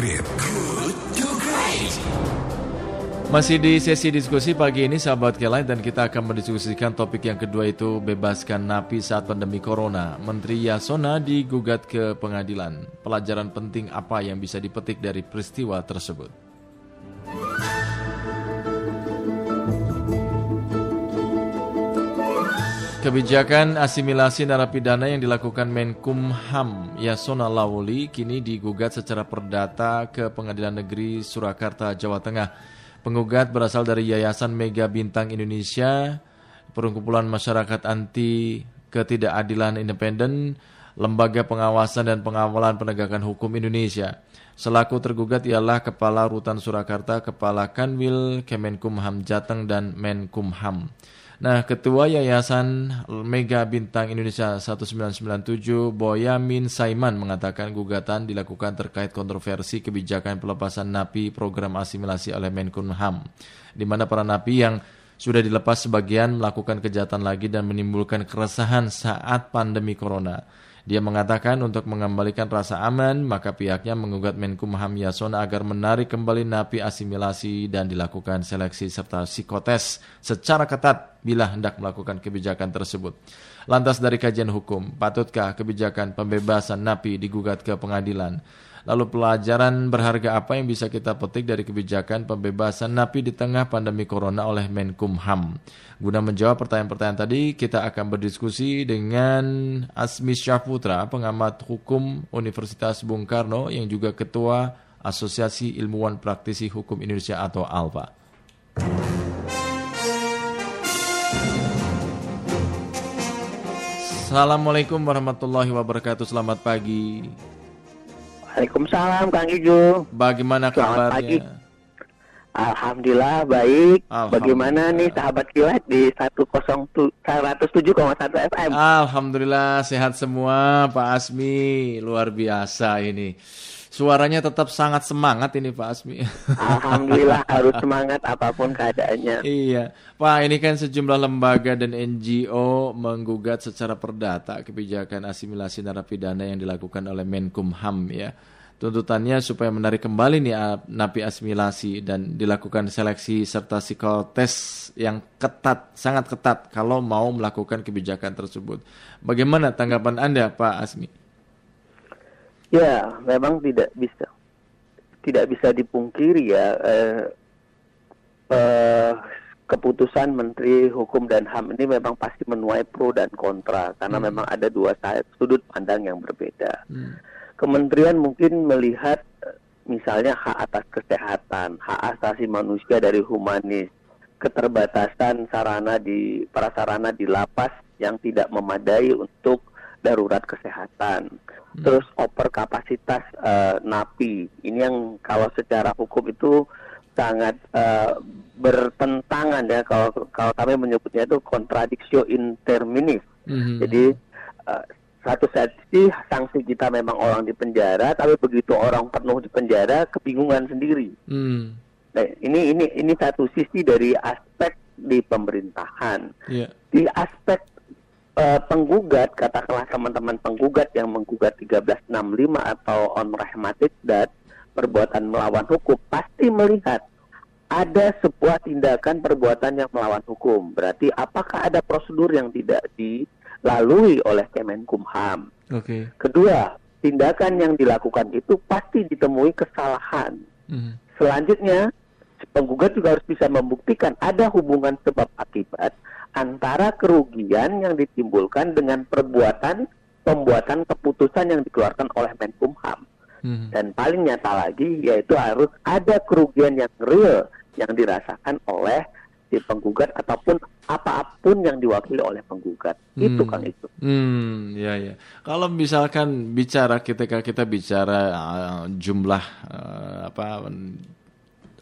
Great. Good to Great. Masih di sesi diskusi pagi ini sahabat Kelai dan kita akan mendiskusikan topik yang kedua itu bebaskan napi saat pandemi corona. Menteri Yasona digugat ke pengadilan. Pelajaran penting apa yang bisa dipetik dari peristiwa tersebut? Kebijakan asimilasi narapidana yang dilakukan Menkumham Yasona Lawli kini digugat secara perdata ke Pengadilan Negeri Surakarta, Jawa Tengah. Penggugat berasal dari Yayasan Mega Bintang Indonesia, Perkumpulan Masyarakat Anti Ketidakadilan Independen, Lembaga Pengawasan dan Pengawalan Penegakan Hukum Indonesia. Selaku tergugat ialah Kepala Rutan Surakarta, Kepala Kanwil Kemenkumham Jateng dan Menkumham. Nah, Ketua Yayasan Mega Bintang Indonesia 1997, Boyamin Saiman mengatakan gugatan dilakukan terkait kontroversi kebijakan pelepasan napi program asimilasi oleh Menkumham, di mana para napi yang sudah dilepas sebagian melakukan kejahatan lagi dan menimbulkan keresahan saat pandemi corona. Dia mengatakan untuk mengembalikan rasa aman, maka pihaknya mengugat Menkumham Yasona agar menarik kembali napi asimilasi dan dilakukan seleksi serta psikotes secara ketat bila hendak melakukan kebijakan tersebut. Lantas dari kajian hukum, patutkah kebijakan pembebasan napi digugat ke pengadilan? Lalu pelajaran berharga apa yang bisa kita petik dari kebijakan pembebasan napi di tengah pandemi corona oleh Menkumham? Guna menjawab pertanyaan-pertanyaan tadi, kita akan berdiskusi dengan Asmi Syahputra, pengamat hukum Universitas Bung Karno yang juga ketua Asosiasi Ilmuwan Praktisi Hukum Indonesia atau ALPA. Assalamualaikum warahmatullahi wabarakatuh. Selamat pagi. Waalaikumsalam Kang Ijo. Bagaimana Selamat kabarnya? pagi. Alhamdulillah baik. Alhamdulillah. Bagaimana nih sahabat kilat di 107,1 FM? Alhamdulillah sehat semua Pak Asmi. Luar biasa ini. Suaranya tetap sangat semangat ini Pak Asmi. Alhamdulillah harus semangat apa pun keadaannya. iya. Pak, ini kan sejumlah lembaga dan NGO menggugat secara perdata kebijakan asimilasi narapidana yang dilakukan oleh Menkumham ya. Tuntutannya supaya menarik kembali nih napi asimilasi dan dilakukan seleksi serta psikotes yang ketat, sangat ketat kalau mau melakukan kebijakan tersebut. Bagaimana tanggapan Anda Pak Asmi? Ya, memang tidak bisa tidak bisa dipungkiri ya eh, eh, keputusan Menteri Hukum dan HAM ini memang pasti menuai pro dan kontra karena Hmm. memang ada dua sudut pandang yang berbeda. Hmm. Kementerian mungkin melihat misalnya hak atas kesehatan, hak asasi manusia dari humanis, keterbatasan sarana di prasarana di lapas yang tidak memadai untuk darurat kesehatan. Terus over kapasitas eh, napi. Ini yang kalau secara hukum itu sangat eh, bertentangan ya kalau kalau kami menyebutnya itu contradictio in terminis. Mhm. Jadi eh, satu sisi sanksi kita memang orang di penjara, tapi begitu orang penuh di penjara kebingungan sendiri. Hmm. Nah, ini ini ini satu sisi dari aspek di pemerintahan. Iya. Di aspek eh, penggugat, katakanlah teman-teman penggugat yang menggugat 1365 atau on rehmatic dat perbuatan melawan hukum pasti melihat ada sebuah tindakan perbuatan yang melawan hukum. Berarti apakah ada prosedur yang tidak dilalui oleh Kemenkumham? Oke. Kedua, tindakan yang dilakukan itu pasti ditemui kesalahan. Mhm. Selanjutnya, penggugat juga harus bisa membuktikan ada hubungan sebab akibat antara kerugian yang ditimbulkan dengan perbuatan pembuatan keputusan yang dikeluarkan oleh Menkumham. Mhm. Dan paling nyata lagi yaitu harus ada kerugian yang real yang dirasakan oleh si penggugat ataupun apa pun yang diwakili oleh penggugat. Itu Hmm. kan itu. Hmm, ya ya. Kalau misalkan bicara ketika kita bicara uh, jumlah uh, apa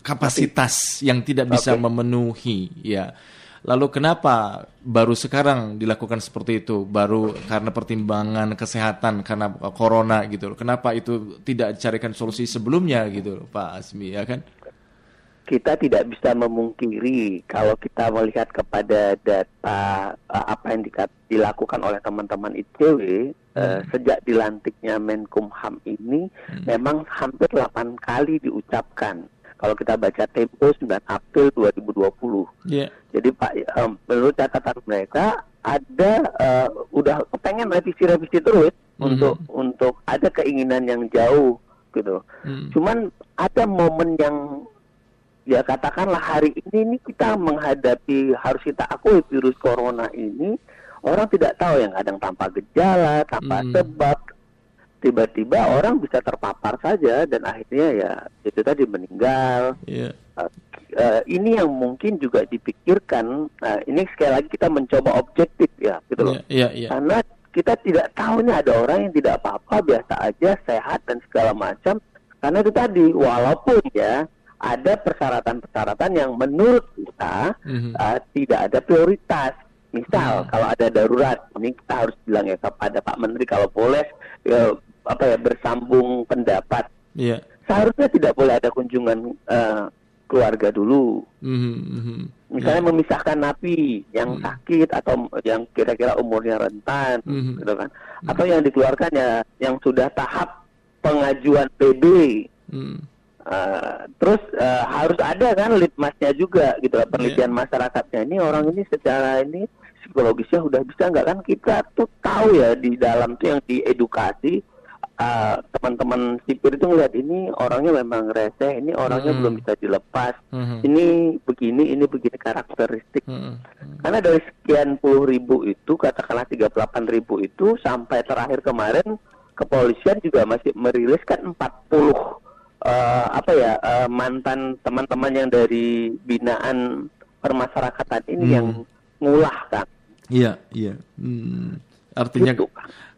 kapasitas yang tidak bisa Oke. memenuhi, ya. Lalu kenapa baru sekarang dilakukan seperti itu? Baru karena pertimbangan kesehatan karena corona gitu. loh. Kenapa itu tidak dicarikan solusi sebelumnya gitu, loh, Pak Asmi ya kan? kita tidak bisa memungkiri kalau kita melihat kepada data uh, apa yang dilakukan oleh teman-teman ICW hmm. uh, sejak dilantiknya Menkumham ini hmm. memang hampir 8 kali diucapkan. Kalau kita baca Tempo 9 April 2020. Yeah. Jadi Pak um, menurut catatan mereka ada uh, udah pengen revisi-revisi terus hmm. untuk untuk ada keinginan yang jauh gitu. Hmm. Cuman ada momen yang ya katakanlah hari ini ini kita menghadapi harus kita akui virus corona ini orang tidak tahu yang kadang tanpa gejala, tanpa hmm. sebab tiba-tiba orang bisa terpapar saja dan akhirnya ya itu tadi meninggal. Yeah. Uh, uh, ini yang mungkin juga dipikirkan. Uh, ini sekali lagi kita mencoba objektif ya, gitu loh. Yeah, yeah, yeah. Karena kita tidak tahu nih ada orang yang tidak apa-apa biasa aja sehat dan segala macam. Karena itu tadi walaupun ya ada persyaratan-persyaratan yang menurut kita mm-hmm. uh, tidak ada prioritas. Misal mm-hmm. kalau ada darurat, ini kita harus bilang ya kepada Pak Menteri kalau boleh ya, apa ya bersambung pendapat. Yeah. Seharusnya tidak boleh ada kunjungan uh, keluarga dulu. Mm-hmm. Misalnya yeah. memisahkan napi yang mm-hmm. sakit atau yang kira-kira umurnya rentan, mm-hmm. gitu kan? Mm-hmm. Atau yang dikeluarkan ya yang sudah tahap pengajuan PB. Mm-hmm Uh, terus uh, harus ada kan litmasnya juga gitu lah penelitian yeah. masyarakatnya ini orang ini secara ini psikologisnya udah bisa nggak kan kita tuh tahu ya di dalam tuh yang diedukasi uh, teman-teman sipir itu ngeliat ini orangnya memang reseh ini orangnya hmm. belum bisa dilepas hmm. ini begini ini begini karakteristik hmm. karena dari sekian puluh ribu itu katakanlah 38 ribu itu sampai terakhir kemarin kepolisian juga masih meriliskan 40 uh, apa ya uh, mantan teman-teman yang dari binaan permasyarakatan ini hmm. yang ngulah kan. Iya, iya. Hmm. Artinya gitu.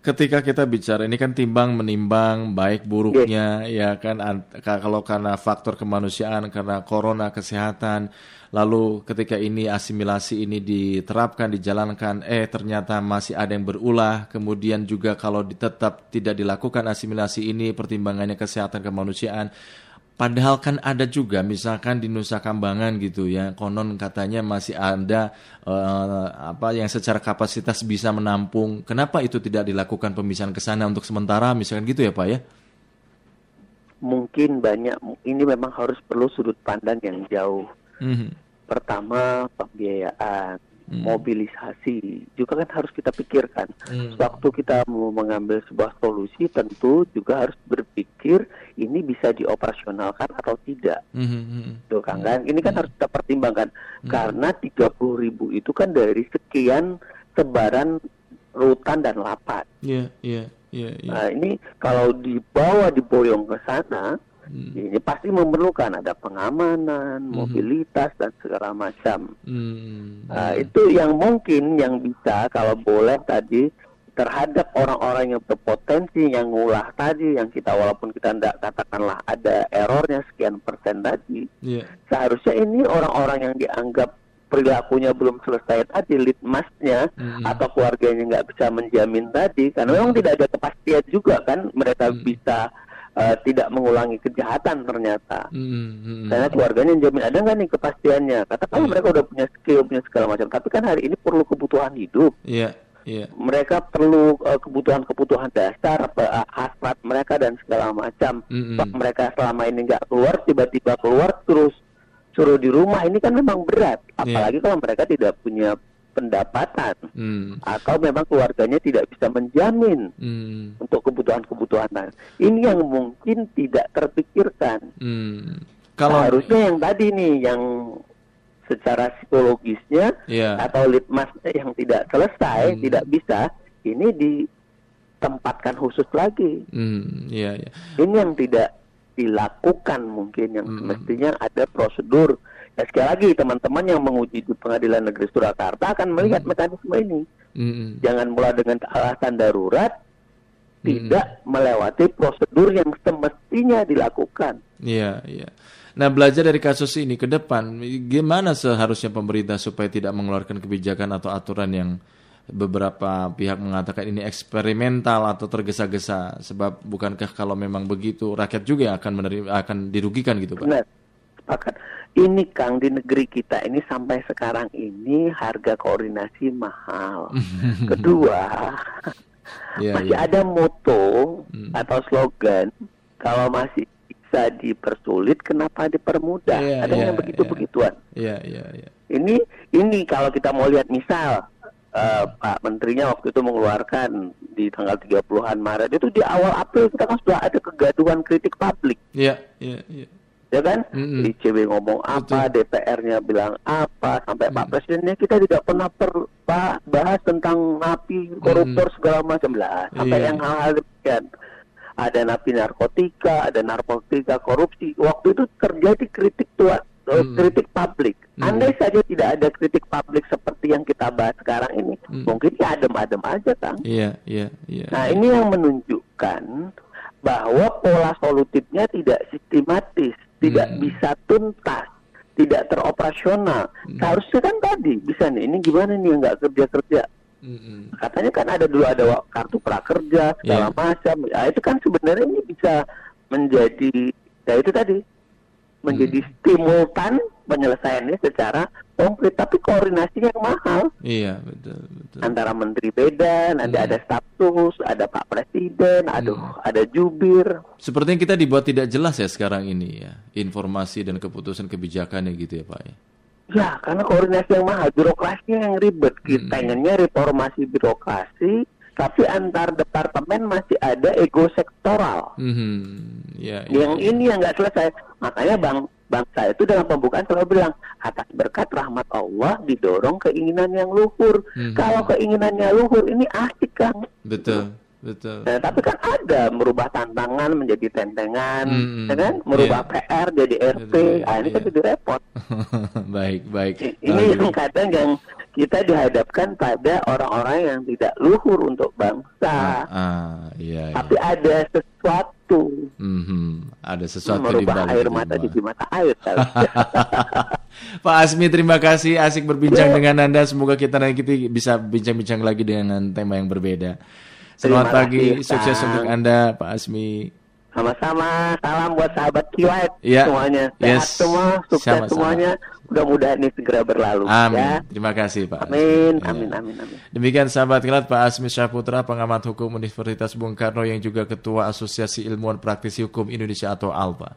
ketika kita bicara ini kan timbang menimbang baik buruknya yeah. ya kan kalau karena faktor kemanusiaan karena corona kesehatan lalu ketika ini asimilasi ini diterapkan dijalankan eh ternyata masih ada yang berulah kemudian juga kalau tetap tidak dilakukan asimilasi ini pertimbangannya kesehatan kemanusiaan Padahal kan ada juga misalkan di Nusa Kambangan gitu ya, konon katanya masih ada uh, apa yang secara kapasitas bisa menampung. Kenapa itu tidak dilakukan pemisahan ke sana untuk sementara misalkan gitu ya Pak ya? Mungkin banyak ini memang harus perlu sudut pandang yang jauh. Mm-hmm. Pertama pembiayaan, mm. mobilisasi juga kan harus kita pikirkan. Mm. Waktu kita mau mengambil sebuah solusi tentu juga harus berpikir ini bisa dioperasionalkan atau tidak. Mm-hmm. Tuh kan, kan ini kan mm. harus kita pertimbangkan mm. karena 30 ribu itu kan dari sekian sebaran rutan dan lapat. Iya, yeah, iya, yeah, iya. Yeah, yeah. Nah ini kalau dibawa diboyong ke sana Hmm. Ini pasti memerlukan ada pengamanan, hmm. mobilitas dan segala macam. Hmm. Uh, itu yang mungkin yang bisa kalau boleh tadi terhadap orang-orang yang berpotensi yang ngulah tadi yang kita walaupun kita tidak katakanlah ada errornya sekian persen tadi yeah. seharusnya ini orang-orang yang dianggap perilakunya belum selesai tadi litmasnya mm-hmm. atau keluarganya nggak bisa menjamin tadi karena memang tidak ada kepastian juga kan mereka mm-hmm. bisa uh, tidak mengulangi kejahatan ternyata. Mm-hmm. Karena keluarganya jamin ada nggak nih kepastiannya. Katakanlah mm-hmm. mereka udah punya skill, punya segala macam. Tapi kan hari ini perlu kebutuhan hidup. Iya. Yeah. Yeah. Mereka perlu uh, kebutuhan-kebutuhan dasar, uh, hasrat mereka dan segala macam. Mm-hmm. mereka selama ini nggak keluar, tiba-tiba keluar terus suruh di rumah ini kan memang berat. Iya. Apalagi yeah. kalau mereka tidak punya pendapatan hmm. atau memang keluarganya tidak bisa menjamin hmm. untuk kebutuhan-kebutuhan ini yang mungkin tidak terpikirkan hmm. kalau harusnya yang tadi nih yang secara psikologisnya yeah. atau litmasnya yang tidak selesai hmm. tidak bisa ini ditempatkan khusus lagi hmm. yeah, yeah. ini yang tidak dilakukan mungkin yang hmm. semestinya ada prosedur Ya, sekali lagi teman-teman yang menguji di Pengadilan Negeri Surakarta akan melihat hmm. mekanisme ini. Hmm. Jangan mulai dengan alasan darurat, hmm. tidak melewati prosedur yang semestinya dilakukan. Iya, iya. Nah, belajar dari kasus ini ke depan, gimana seharusnya pemerintah supaya tidak mengeluarkan kebijakan atau aturan yang beberapa pihak mengatakan ini eksperimental atau tergesa-gesa sebab bukankah kalau memang begitu rakyat juga akan menerima akan dirugikan gitu Pak? Benar sepakat. Ini Kang di negeri kita ini sampai sekarang ini harga koordinasi mahal. Kedua, Iya, masih iya. ada moto Hmm. atau slogan kalau masih bisa dipersulit kenapa dipermudah? Iya, ada iya, yang begitu begituan. Iya, iya, iya. Ini ini kalau kita mau lihat misal eh, Pak Menterinya waktu itu mengeluarkan di tanggal 30-an Maret itu di awal April kita kan sudah ada kegaduhan kritik publik Iya, iya, iya. Ya kan? Mm-mm. ICW ngomong apa, DPR-nya bilang apa, sampai Pak Presidennya kita tidak pernah per, ba- bahas tentang napi, koruptor segala macam lah, sampai Iya. yang hal-hal demikian. Ada napi narkotika, ada narkotika korupsi. Waktu itu terjadi kritik tua, eh, Mm. kritik publik. Mm. Andai saja tidak ada kritik publik seperti yang kita bahas sekarang ini, Mm. mungkin ya adem-adem aja, Kang. Iya, iya, iya. Nah, ini yang menunjukkan bahwa pola solutifnya tidak sistematis, tidak Hmm. bisa tuntas, tidak teroperasional. Hmm. Seharusnya kan tadi bisa nih, ini gimana nih yang nggak kerja-kerja? Mm-mm. Katanya kan ada dulu ada kartu prakerja segala Iya. macam. Ya, itu kan sebenarnya ini bisa menjadi ya itu tadi menjadi Hmm. stimultan penyelesaiannya secara konkret tapi koordinasinya yang mahal Iya, betul, betul. antara menteri beda, nanti Hmm. ada status, ada Pak Presiden, aduh, ada jubir. Sepertinya kita dibuat tidak jelas ya sekarang ini ya, informasi dan keputusan kebijakannya gitu ya Pak ya. Ya, karena koordinasi yang mahal, birokrasinya yang ribet. Kita Hmm. inginnya reformasi birokrasi, tapi antar departemen masih ada ego sektoral. Mhm, ya, ya, Yang ya. ini yang nggak selesai. Makanya bang bangsa itu dalam pembukaan selalu bilang atas berkat rahmat Allah didorong keinginan yang luhur. Mhm. Kalau keinginannya luhur ini asik kan. Betul, betul. Nah, tapi kan ada merubah tantangan menjadi tentengan, Mm-mm. ya kan? Merubah Iya. PR jadi RP. Jadi, Ah, ini kan iya. jadi repot. baik, baik. Ini yang kadang yang kita dihadapkan pada orang-orang yang tidak luhur untuk bangsa, ah, iya, iya. tapi ada sesuatu Mhm, ada sesuatu di merubah balik air mata jadi mata air. Pak Asmi terima kasih asik berbincang Ya. dengan Anda. Semoga kita nanti bisa bincang-bincang lagi dengan tema yang berbeda. Selamat Terima pagi, kasih, sukses untuk Anda Pak Asmi. Sama-sama, salam buat sahabat kilat Iya. semuanya. Sehat Yes. semua, sukses Sama-sama. semuanya. Mudah-mudahan ini segera berlalu. Amin. Ya. Terima kasih Pak. Amin, Asmi. amin, Ya. amin, amin. Demikian sahabat kilat Pak Asmi Syahputra, pengamat hukum Universitas Bung Karno yang juga Ketua Asosiasi Ilmuwan Praktisi Hukum Indonesia atau ALPA.